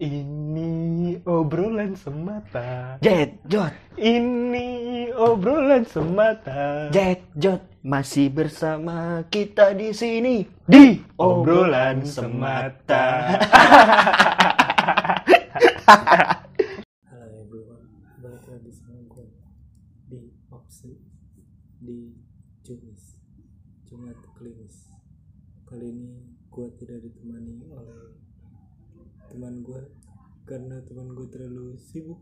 Ini obrolan semata. Jet Jot, Ini obrolan semata. Jet Jot masih bersama kita di sini Di obrolan semata. Halo everyone, balik lagi sama gue di Opsi di Jumis Jumat Klinis Kali ini gue tidak ditemani oleh teman gue karena teman gue terlalu sibuk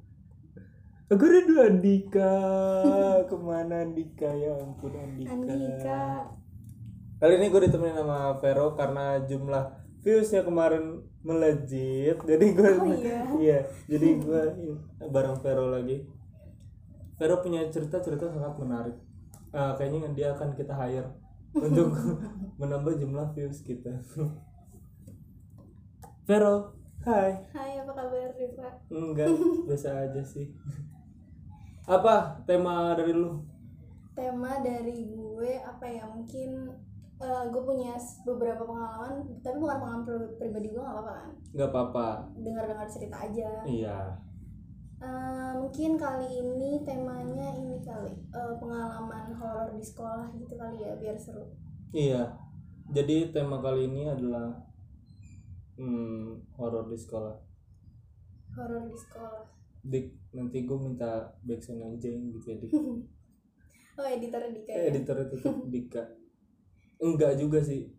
Aku rindu Andika Ke mana Andika ya ampun Andika, Andika. Kali ini gue ditemenin sama Vero karena jumlah viewsnya kemarin melejit Jadi gue Oh, iya? Iya, jadi gue bareng Vero lagi. Vero punya cerita-cerita sangat menarik. Eh, kayaknya dia akan kita hire untuk menambah jumlah views kita. Vero, hai. Hai, apa kabar Riva? Enggak, biasa aja sih. Apa tema dari lu? Tema dari gue apa ya? Mungkin eh, gue punya beberapa pengalaman, tapi bukan pengalaman pri- pribadi gue nggak apa-apa kan? Gak apa-apa. Dengar-dengar cerita aja. Iya. Eh, mungkin kali ini temanya ini kali eh, pengalaman horor di sekolah gitu kali ya, biar seru. Iya. Jadi tema kali ini adalah hmm, horor di sekolah. Horor di sekolah. Dik, nanti gue minta backsound yang jeng gitu ya Dik. Oh, editor Dika ya? editor itu Dika. Enggak juga sih.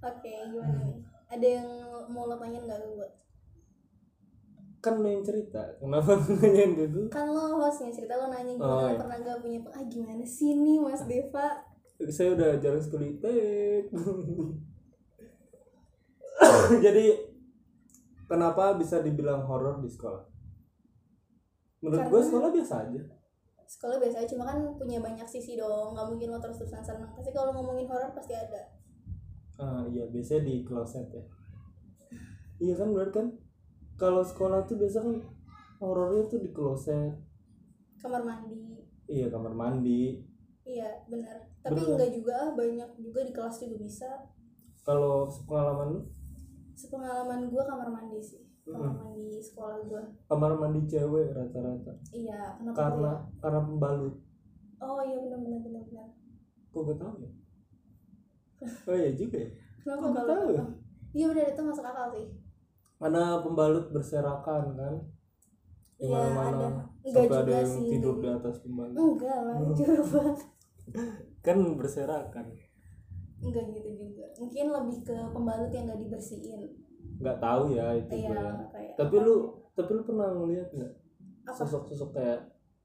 Oke, gimana nih? Ada yang mau lo tanyain nggak gue? Kan lo yang cerita. Kenapa lu nanyain gue? Kan lo hostnya cerita lo nanya gimana Oh, lo iya. pernah gak punya ah gimana sih nih Mas Deva? Saya udah jarang sekali tek. Jadi kenapa bisa dibilang horor di sekolah? Menurut gue sekolah biasa aja. sekolah biasa aja cuma kan punya banyak sisi dong nggak mungkin lo terus terusan seneng pasti kalau ngomongin horor pasti ada Ah iya biasanya di kloset ya. Iya kan benar kan? Kalau sekolah tuh biasa kan horornya tuh di kloset. kamar mandi Iya kamar mandi. iya benar tapi Bener. enggak juga ah, banyak juga di kelas juga bisa Kalau pengalaman lu sepengalaman gue kamar mandi sih. Kamar mandi sekolah gue kamar mandi cewek rata-rata. Iya kenapa karena ya? karena pembalut. Oh iya benar benar benar benar. Kok gak tahu ya? Oh iya juga ya? Kenapa Kok kalau tahu ya? iya benar itu masuk akal sih. Karena pembalut berserakan kan? Di Iya, mana-mana ada. Enggak sampai ada juga yang sih, tidur di atas pembalut. Enggak lah jorok banget. Kan berserakan enggak gitu juga. Mungkin lebih ke pembalut yang nggak dibersihin. Nggak tahu ya itu iya ya. tapi apa? lu tapi lu pernah ngeliat nggak sosok-sosok kayak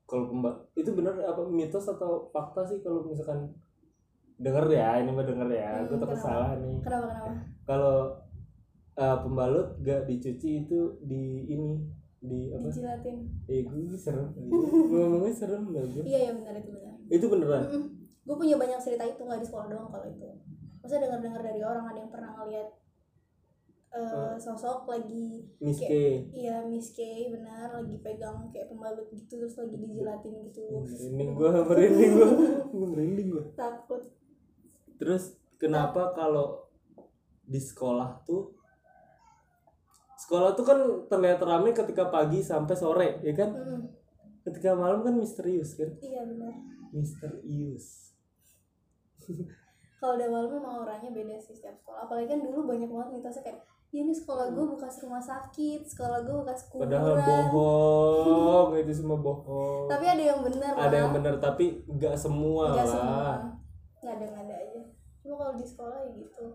kalau pembalut itu benar apa mitos atau fakta sih kalau misalkan denger ya ini mah denger ya Hmm, gue takut salah nih. Kenapa kenapa? Kalau uh, pembalut gak dicuci itu di ini di apa? Dijilatin. Eh gue serem. Ngomongnya serem gak gue iya iya benar itu benar. Itu beneran gue punya banyak cerita itu nggak di sekolah doang kalau itu. Masa dengar dengar dari orang ada yang pernah ngeliat eh, sosok lagi Miss K. iya Miss K benar lagi pegang kayak pembalut gitu terus lagi dijilatin gitu. Merinding gue merinding gue merinding gue takut. Terus kenapa kalau di sekolah tuh sekolah tuh kan terlihat ramai ketika pagi sampai sore ya kan? Mm, ketika malam kan misterius kan? Iya benar. Misterius kalau udah malam memang orangnya beda sih setiap sekolah. Apalagi kan dulu banyak banget mitosnya kayak ya ini sekolah gue bekas rumah sakit sekolah gue bekas kuburan. padahal bohong itu semua bohong. Tapi ada yang benar ada yang lah. benar tapi nggak semua Nggak lah. semua. Nggak ada nggak ada aja. Cuma kalau di sekolah ya gitu.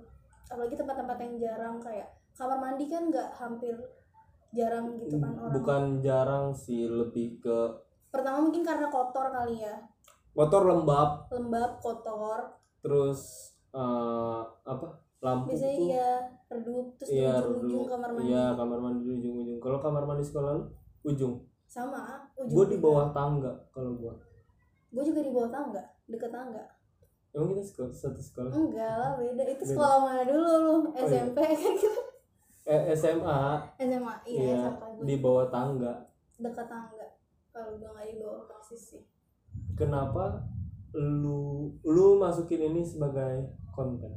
Apalagi tempat-tempat yang jarang kayak kamar mandi kan nggak hampir jarang gitu kan orang. Bukan jarang sih lebih ke pertama mungkin karena kotor kali ya. Kotor lembab. Lembab kotor terus eh, apa lampu biasanya tuh iya redup terus di iya ujung-ujung redup. kamar mandi. iya kamar mandi di ujung-ujung. Kalau kamar mandi sekolah lu ujung? Sama ujung gue di bawah tangga kalau gue gue juga di bawah tangga deket tangga. Emang kita sekolah satu sekolah? Enggak lah beda. Itu Beda. sekolah mana dulu lu? Iya. SMP kan gitu eh, SMA SMA iya, iya SMA di bawah tangga. Dekat tangga kalau gue nggak di bawah persis sih. Kenapa lu lu masukin ini sebagai konten?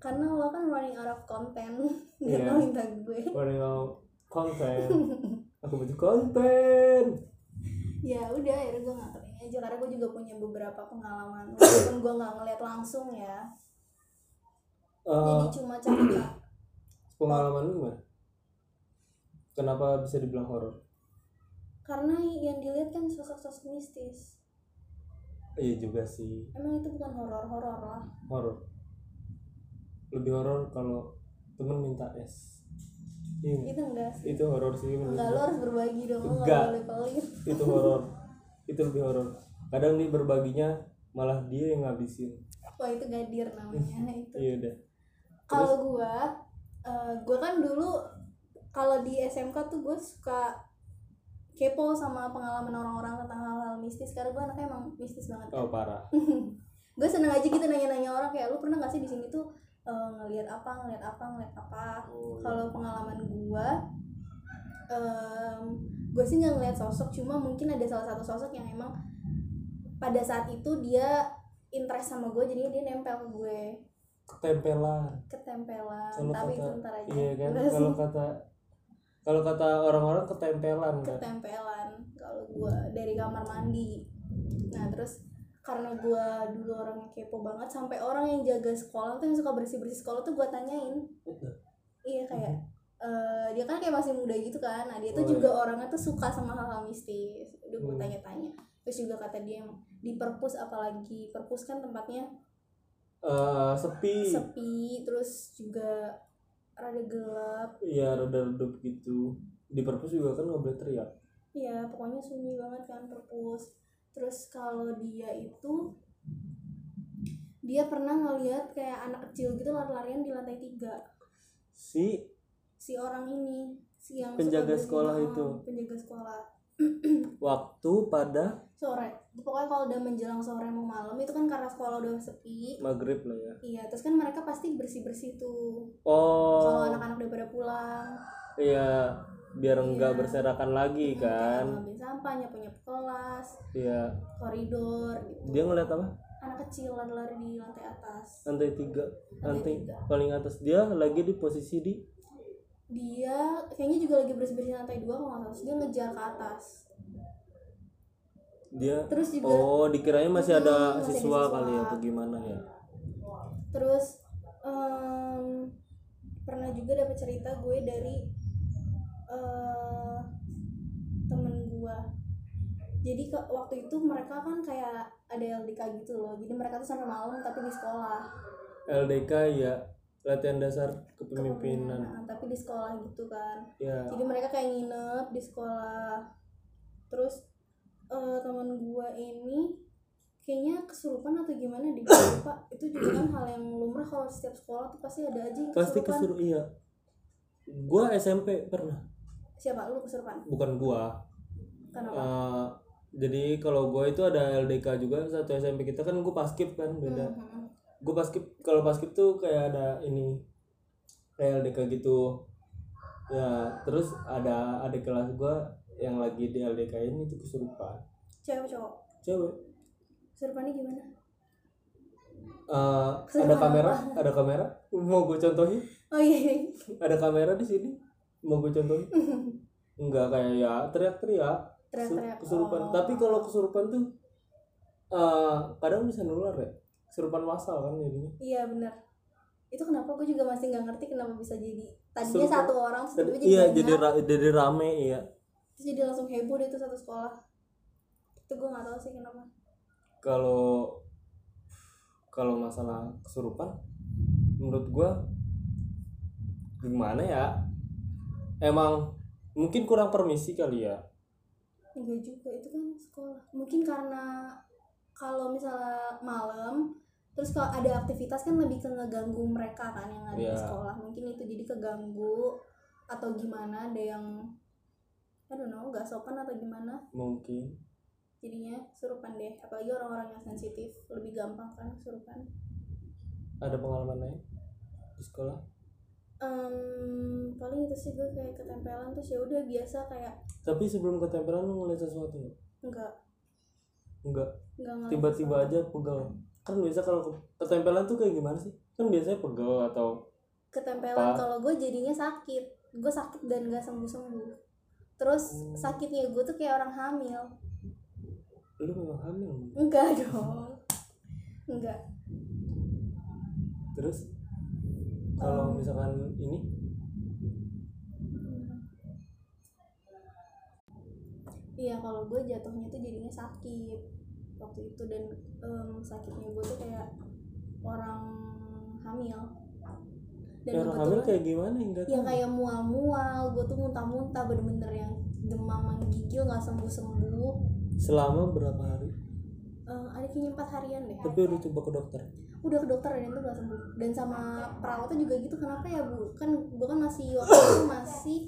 Karena lo kan running out of content Iya. lo minta gue. Running out konten aku butuh konten. Ya udah akhirnya gue ngangkat ini aja karena gue juga punya beberapa pengalaman. Walaupun gue nggak ngeliat langsung ya. Eh, jadi cuma cerita pengalaman lu gimana? Kenapa bisa dibilang horor? Karena yang dilihat kan sosok-sosok mistis iya juga sih. Emang itu bukan horor horor lah. Horor. Lebih horor kalau temen minta es. Iya itu enggak sih. Itu horor sih enggak lo gua. harus berbagi dong Enggak. nggak boleh pelit. Itu horor. Itu lebih horor. Kadang nih berbaginya malah dia yang ngabisin. Wah itu gadir namanya itu. Iya udah. Kalau gue eh gue kan dulu kalau di SMK tuh gue suka kepo sama pengalaman orang-orang tentang hal-hal mistis. Karena gue anaknya emang mistis banget. Oh parah. Gue seneng aja gitu nanya-nanya orang kayak lu pernah gak sih di sini tuh eh, ngelihat apa ngelihat apa ngelihat apa? Oh, iya. kalau pengalaman gue gue sih nggak ngelihat sosok. Cuma mungkin ada salah satu sosok yang emang pada saat itu dia interest sama gue jadi dia nempel ke gue. Ketempelan. Ketempelan. Kalau tapi kata- itu ntar aja. iya kan kalau kata kalau kata orang-orang ketempelan kan? Ketempelan. Kalau gue dari kamar mandi. Nah terus karena gue dulu orangnya kepo banget sampai orang yang jaga sekolah tuh yang suka bersih bersih sekolah tuh gue tanyain. Iya kayak eh, dia kan kayak masih muda gitu kan. Nah dia tuh Oh, iya. juga orangnya tuh suka sama hal-hal mistis. Udah gue Hmm. tanya-tanya. Terus juga kata dia di perpus apalagi perpus kan tempatnya Eh, sepi. Sepi terus juga rada gelap iya rada redup gitu di perpus juga kan nggak boleh teriak Iya, pokoknya sunyi banget kan perpus. Terus kalau dia itu dia pernah ngelihat kayak anak kecil gitu lari-larian di lantai tiga. si Si orang ini, si yang Penjaga sekolah itu. penjaga sekolah waktu pada sore. Pokoknya kalau udah menjelang sore mau malam itu kan karena sekolah udah sepi. maghrib lah ya Iya, terus kan mereka pasti bersih-bersih tuh. Kalau oh anak-anak udah pada pulang, iya biar Iya. berserakan lagi kan kayak ngambil sampah, nyapu-nyapu kelas, iya koridor gitu. dia ngeliat apa anak kecil lari-lari di lantai atas. lantai tiga lantai tiga. paling atas dia lagi di posisi di dia kayaknya juga lagi bersih bersih lantai dua kalau nggak salah. Dia ngejar ke atas. Dia terus juga oh dikiranya masih ada masih ada siswa siswa. kali ya atau gimana ya? Terus em, pernah juga dapat cerita gue dari eh, temen gue jadi ke, waktu itu mereka kan kayak ada LDK gitu loh. Jadi mereka tuh sampai malam tapi di sekolah. LDK ya latihan dasar kepemimpinan. Nah, tapi di sekolah gitu kan. Ya jadi mereka kayak nginep di sekolah. Terus eh, teman gua ini kayaknya kesurupan atau gimana di lupa itu juga kan hal yang lumrah kalau setiap sekolah tuh pasti ada aja yang pasti kesurupan. iya. Gua SMP pernah. Siapa? Lu kesurupan? Bukan gua. Kenapa? Eh, jadi kalau gua itu ada LDK juga satu SMP kita kan gua paskib kan beda. Mhm. Gue paskib kalau paskib tuh kayak ada ini kayak LDK gitu. Ya terus ada adik kelas gue yang lagi di LDK ini tuh kesurupan. Cewek cowok? Cewek. Kesurupannya gimana? Eh, ada Kesurupan kamera apa? ada kamera. Mau gue contohin? Oh iya, iya. ada kamera di sini. Mau gue contohin? Enggak kayak ya teriak-teriak. Kesu- teriak-teriak kesurupan. Oh. tapi kalau kesurupan tuh eh kadang bisa nular ya kesurupan massal kan jadinya. Iya benar. Itu kenapa? Gue juga masih nggak ngerti kenapa bisa jadi tadinya satu orang jadi iya banyak, jadi ra- jadi rame iya. Terus jadi langsung heboh deh tuh satu sekolah. Itu gue nggak tahu sih kenapa. Kalau kalau masalah kesurupan menurut gua gimana ya? Emang mungkin kurang permisi kali ya. Enggak juga itu kan sekolah. Mungkin karena kalau misalnya malam terus kalau ada aktivitas kan lebih ke ngeganggu mereka kan yang ada di Iya. sekolah. Mungkin itu jadi keganggu atau gimana ada yang I don't know nggak sopan atau gimana? Mungkin. Jadinya surupan deh. Apalagi orang-orang yang sensitif lebih gampang kan surupan. Ada pengalaman lain di sekolah? Em, paling itu sih gue kayak ketempelan terus ya udah biasa kayak tapi sebelum ketempelan lu ngeliat sesuatu nggak? enggak enggak. Tiba-tiba aja pegal. Kan biasa kalau ke- ketempelan tuh kayak gimana sih? Kan biasanya pegel atau ketempelan kalau gue jadinya sakit. Gue sakit dan gak sembuh sembuh terus Hmm. sakitnya gue tuh kayak orang hamil. Lu memang hamil? Enggak dong. Enggak. Terus? Kalau misalkan ini iya kalau gue jatuhnya tuh jadinya sakit waktu itu dan em, sakitnya gue tuh kayak orang hamil. Dan ya orang hamil kayak gimana enggak yang kayak mual-mual gue tuh muntah-muntah bener-bener yang demam menggigil nggak sembuh-sembuh. Selama berapa hari? Eh, ada kayaknya empat harian deh tapi udah coba ke dokter? Udah ke dokter dan itu gak sembuh. Dan sama perawatnya juga gitu kenapa ya bu? Kan gue kan masih waktu itu masih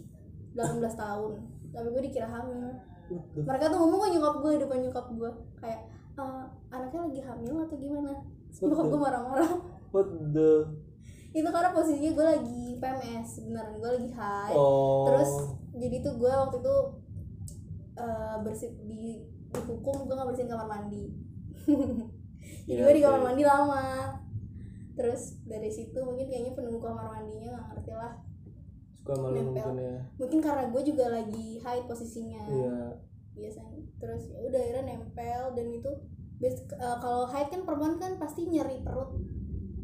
18 tahun tapi gue dikira hamil. Mereka tuh ngomong ke nyokap gue depan nyokap gue kayak "Eh, anaknya lagi hamil atau gimana? Nyokap gue marah-marah. What the itu karena posisinya gue lagi PMS beneran gue lagi high. Oh. Terus jadi tuh gue waktu itu eh bersih di dihukum gue nggak bersihin kamar mandi. Jadi Iya, gue di kamar mandi lama. Terus dari situ mungkin kayaknya penunggu kamar mandinya nggak ngerti lah suka malu nempel. mungkin ya mungkin karena gue juga lagi high posisinya. Iya. Biasanya. Terus ya udah akhirnya nempel dan itu eh, kalau high kan perempuan kan pasti nyeri perut.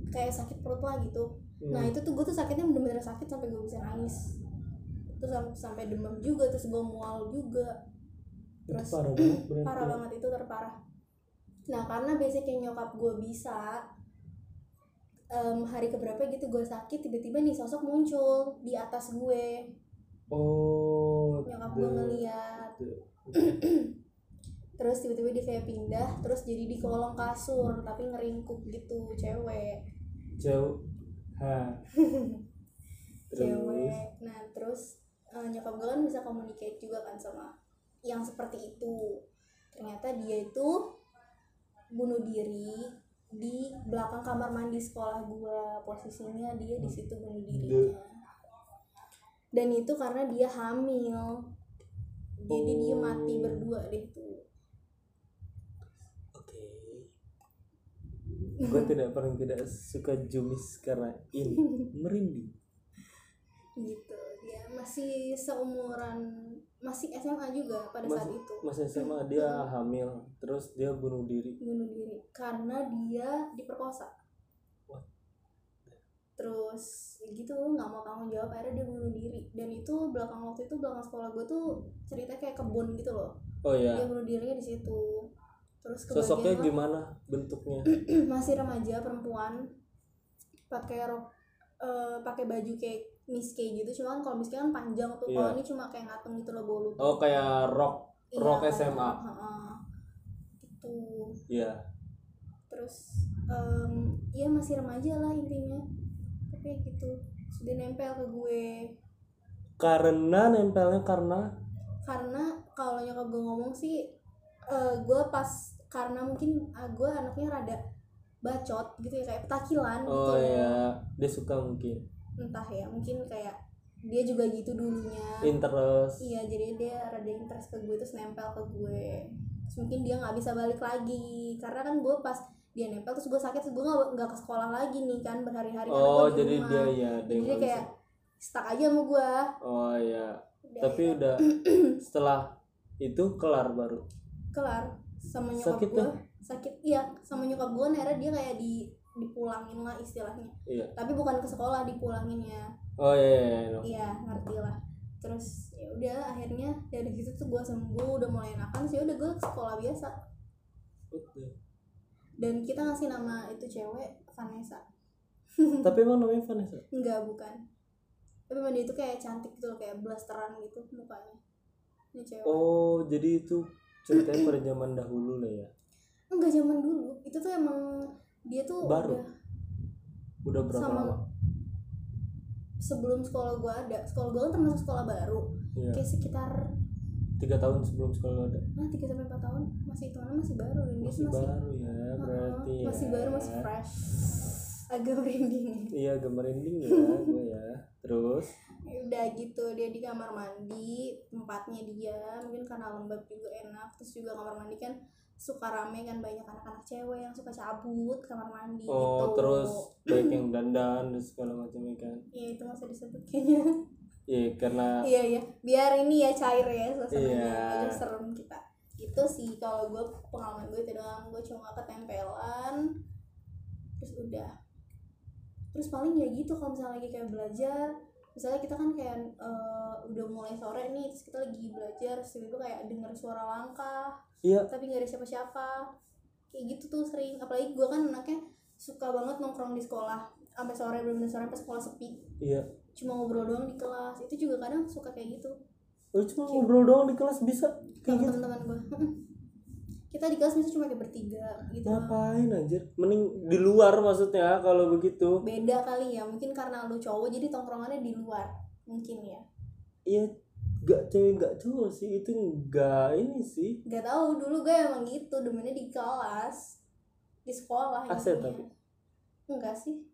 Kayak sakit perut lah gitu. Nah Hmm. itu tuh gue tuh sakitnya bener-bener sakit sampai gue bisa nangis. Terus sam- sampai demam juga terus gue mual juga. Itu terus parah banget parah banget itu terparah. Nah karena basicnya nyokap gue bisa em, hari keberapa gitu gue sakit tiba-tiba nih sosok muncul di atas gue. Oh nyokap gue ngeliat. terus tiba-tiba dia kayak pindah terus jadi di kolong kasur tapi ngeringkuk gitu cewek. Jauh ha. Cewek. Nah terus eh, nyokap gue kan bisa communicate juga kan sama yang seperti itu. Ternyata dia itu bunuh diri di belakang kamar mandi sekolah gue posisinya dia di situ bunuh dirinya. Dan itu karena dia hamil. Jadi dia mati Oh. berdua deh tuh. Oke. Gue tidak paling tidak suka jumis karena ini merinding gitu. Dia masih seumuran masih SMA juga pada saat Masih- itu masa SMA dia hamil terus dia bunuh diri. Bunuh diri karena dia diperkosa. Terus gitu nggak mau tanggung jawab akhirnya dia bunuh diri. Dan itu belakang waktu itu belakang sekolah gue tuh cerita kayak kebun gitu loh. Oh ya dia bunuh dirinya di situ. Terus sosoknya gimana bentuknya? Masih remaja perempuan. Pakai rok eh, pakai baju kayak miss kayak gitu. Cuma kan kalau miss kan panjang tuh. Kalau Iya. ini cuma kayak ngatung gitu loh lutut oh kayak rok Iya, kayak- SMA. heeh. gitu. Ya terus em, ya masih remaja lah intinya. Tapi gitu. Sudah nempel ke gue. Karena nempelnya karena? Karena kalau nyokap gue ngomong sih eh, gue pas karena mungkin ah, gue anaknya rada bacot gitu ya kayak petakilan gitu oh loh. ya dia suka mungkin entah ya mungkin kayak dia juga gitu dulunya. Interest. Iya jadi dia rada interest ke gue terus nempel ke gue. Terus mungkin dia nggak bisa balik lagi. Karena kan gue pas dia nempel terus gue sakit terus gue nggak nggak ke sekolah lagi nih kan berhari-hari oh gue di jadi rumah. dia ya dia jadi kayak bisa. stuck aja sama gue. Oh ya Udah, tapi ya, udah setelah itu kelar baru? Kelar sama nyokap Sakit gue. sakit iya sama nyokap gue akhirnya dia kayak di dipulangin lah istilahnya. Iya. Tapi bukan ke sekolah dipulanginnya. Oh iya iya, iya, no. iya ngerti lah. Terus ya udah akhirnya dari situ tuh gue sembuh udah mulai enakan sih udah gue ke sekolah biasa. Oke. dan kita ngasih nama itu cewek Vanessa. Tapi emang namanya Vanessa? Enggak bukan. Tapi emang dia itu kayak cantik gitu loh kayak blasteran gitu mukanya. Ini cewek. Oh jadi itu ceritanya pada zaman dahulu lah ya? Enggak zaman dulu. Itu tuh emang dia tuh Baru? udah udah berapa Sama- lama? Sebelum sekolah gue ada. Sekolah gue kan termasuk sekolah baru. Iya. kayak sekitar tiga tahun sebelum sekolah ada? Nah tiga sampai empat tahun. Masih hitungannya masih baru dan dia masih masih baru ya berarti ya. masih baru masih fresh. Agak merinding. Iya agak merinding ya gue ya. Terus? Udah gitu dia di kamar mandi tempatnya dia mungkin karena lembab juga enak. Terus juga kamar mandi kan suka rame kan banyak anak-anak cewek yang suka cabut kamar mandi oh gitu. terus baik yang dandan dan segala macam kan. Iya itu nggak usah disebut kayaknya. Iya karena iya iya. Biar ini ya cair ya suasananya. Iya. agak serem kita. Itu sih kalau gue pengalaman gue itu doang. Gue cuma ketempelan terus udah. Terus paling ya gitu kalau misalnya lagi kayak belajar misalnya kita kan kayak eh, udah mulai sore nih terus kita lagi belajar tiba-tiba kayak dengar suara langkah iya. tapi nggak ada siapa-siapa. Kayak gitu tuh sering. Apalagi gue kan anaknya suka banget nongkrong di sekolah. Sampai sore belum sore sampai sekolah sepi. Iya. Cuma ngobrol doang di kelas. Itu juga kadang suka kayak gitu. Lu cuma ngobrol doang di kelas? Bisa? Kayak gitu? teman-teman gue kita di kelas misalnya cuma kayak bertiga gitu. Ngapain anjir? Mending di luar maksudnya kalau begitu. Beda kali ya mungkin karena lu cowok jadi tongkrongannya di luar mungkin ya. Iya gak cewek gak cowok sih itu enggak ini sih. Nggak tahu dulu gue emang gitu demennya di kelas di sekolah Aset tapi? enggak sih.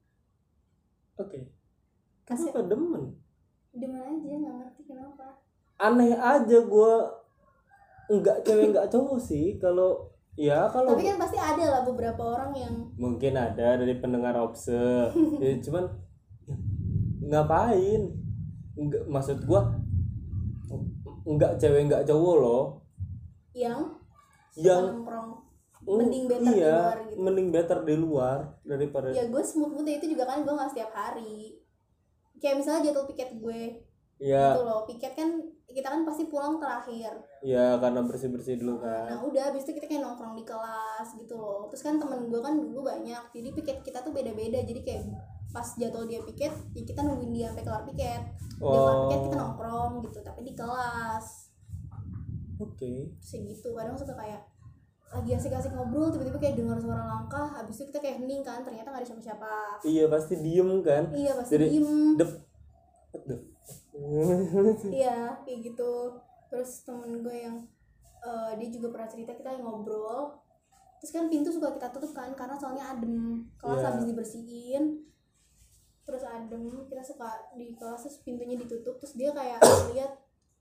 Oke. Aset. kenapa demen? Demen aja nggak ngerti kenapa. Aneh aja gua enggak cewek enggak cowok sih. Kalau ya kalau tapi kan pasti ada lah beberapa orang yang mungkin ada dari pendengar obse. Ya, cuman ya, ngapain? Enggak maksud gua enggak cewek enggak cowok loh. Yang yang nongkrong. Mending better di iya, luar gitu. mending better di luar daripada ya gue smooth mood itu juga kan gue nggak setiap hari. Kayak misalnya jadwal piket gue ya gitu loh piket kan kita kan pasti pulang terakhir. Ya karena bersih bersih dulu nah kan. udah habis itu kita kayak nongkrong di kelas gitu loh. Terus kan temen gue kan dulu banyak jadi piket kita tuh beda beda jadi kayak pas jadwal dia piket ya kita nungguin dia sampai kelar piket. Dia kelar piket kita Oh. nongkrong gitu tapi di kelas. Oke. Terus ya gitu kadang suka kayak lagi asik-asik ngobrol tiba-tiba kayak dengar suara langkah habis itu kita kayak hening kan ternyata nggak ada siapa-siapa. Iya pasti diem kan. Iya pasti Jadi, diem iya kayak gitu. Terus temen gue yang eh, dia juga pernah cerita kita lagi ngobrol. Terus kan pintu suka kita tutup kan karena soalnya adem. Kelas Iya. habis dibersihin terus adem. Kita suka di kelas terus pintunya ditutup. Terus dia kayak lihat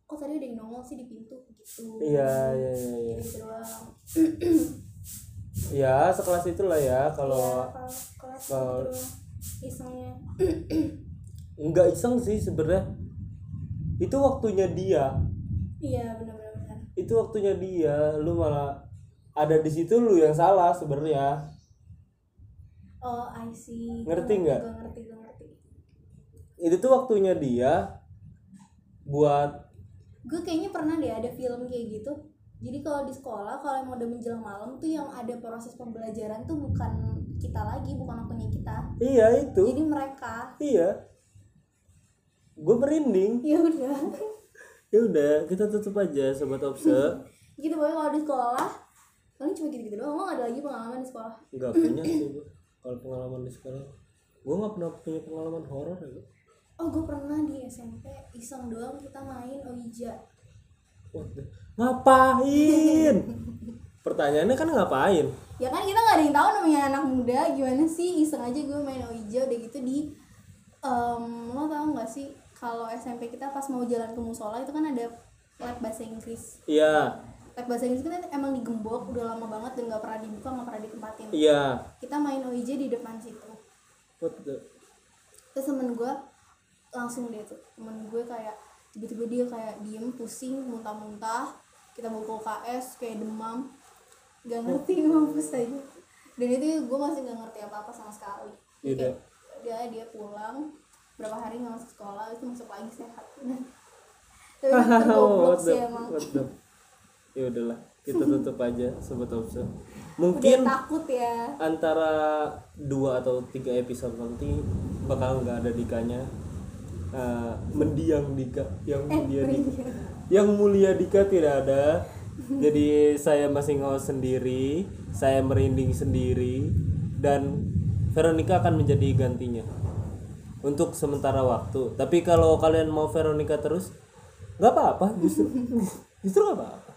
kok tadi ada yang nongol sih di pintu gitu. Iya iya iya ya sekelas itulah ya kalau kalau kelas kalau- gitu isengnya. Nggak iseng sih sebenarnya itu waktunya dia. Iya benar-benar. Benar. itu waktunya dia. Lu malah ada di situ lu yang salah sebenarnya. Oh I see. Ngerti nggak? ngerti gue ngerti. Itu tuh waktunya dia buat gue kayaknya pernah deh ada film kayak gitu. Jadi kalau di sekolah kalau emang udah menjelang malam tuh yang ada proses pembelajaran tuh bukan kita lagi bukan waktunya kita. Iya itu. Jadi mereka. Iya gue merinding. Ya udah. Ya udah kita tutup aja sobat obse gitu pokoknya kalau di sekolah paling cuma gitu-gitu doang. Gak ada lagi pengalaman di sekolah? Nggak punya sih gue kalau pengalaman di sekolah. Gue nggak pernah punya pengalaman horor ya oh gue pernah di SMP iseng doang kita main Ouija. What the- ngapain? Pertanyaannya kan ngapain? Ya kan kita nggak ada yang tahu namanya anak muda gimana sih? Iseng aja gue main Ouija udah gitu di em, lo tau nggak sih kalau SMP kita pas mau jalan ke musola itu kan ada lab bahasa Inggris. Iya. Lab bahasa Inggris kan emang digembok udah lama banget dan nggak pernah dibuka nggak pernah ditempatin. Iya. Kita main Ouija di depan situ. What the terus temen gue langsung deh tuh temen gue kayak tiba-tiba dia kayak diem pusing muntah-muntah kita bawa ke UKS kayak demam. Gak ngerti mampus aja. Dan itu gue masih gak ngerti apa-apa sama sekali. Iya. Dia dia pulang berapa hari nggak masuk sekolah itu masuk lagi sehat. Tapi goblok sih emang. ya udahlah kita tutup aja sobat obse udah mungkin takut ya. antara dua atau tiga episode nanti bakal nggak ada dikanya. Eh, mendiang dika yang eh mulia dika. Yang mulia dika tidak ada. Jadi saya masih ngos sendiri saya merinding sendiri dan Veronica akan menjadi gantinya untuk sementara waktu tapi kalau kalian mau Veronica terus nggak apa-apa justru justru nggak apa-apa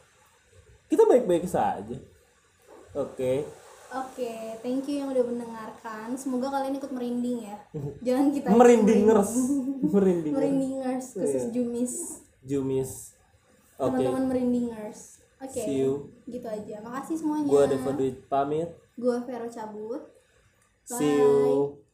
kita baik-baik saja oke Oke, thank you yang udah mendengarkan. Semoga kalian ikut merinding ya. Jangan kita merindingers merinding merindingers khusus Jumis. Jumis oke Teman-teman merindingers. Oke. See you. Gitu aja. Makasih semuanya. Gua Deva Duit pamit. Gua Vero cabut. See you.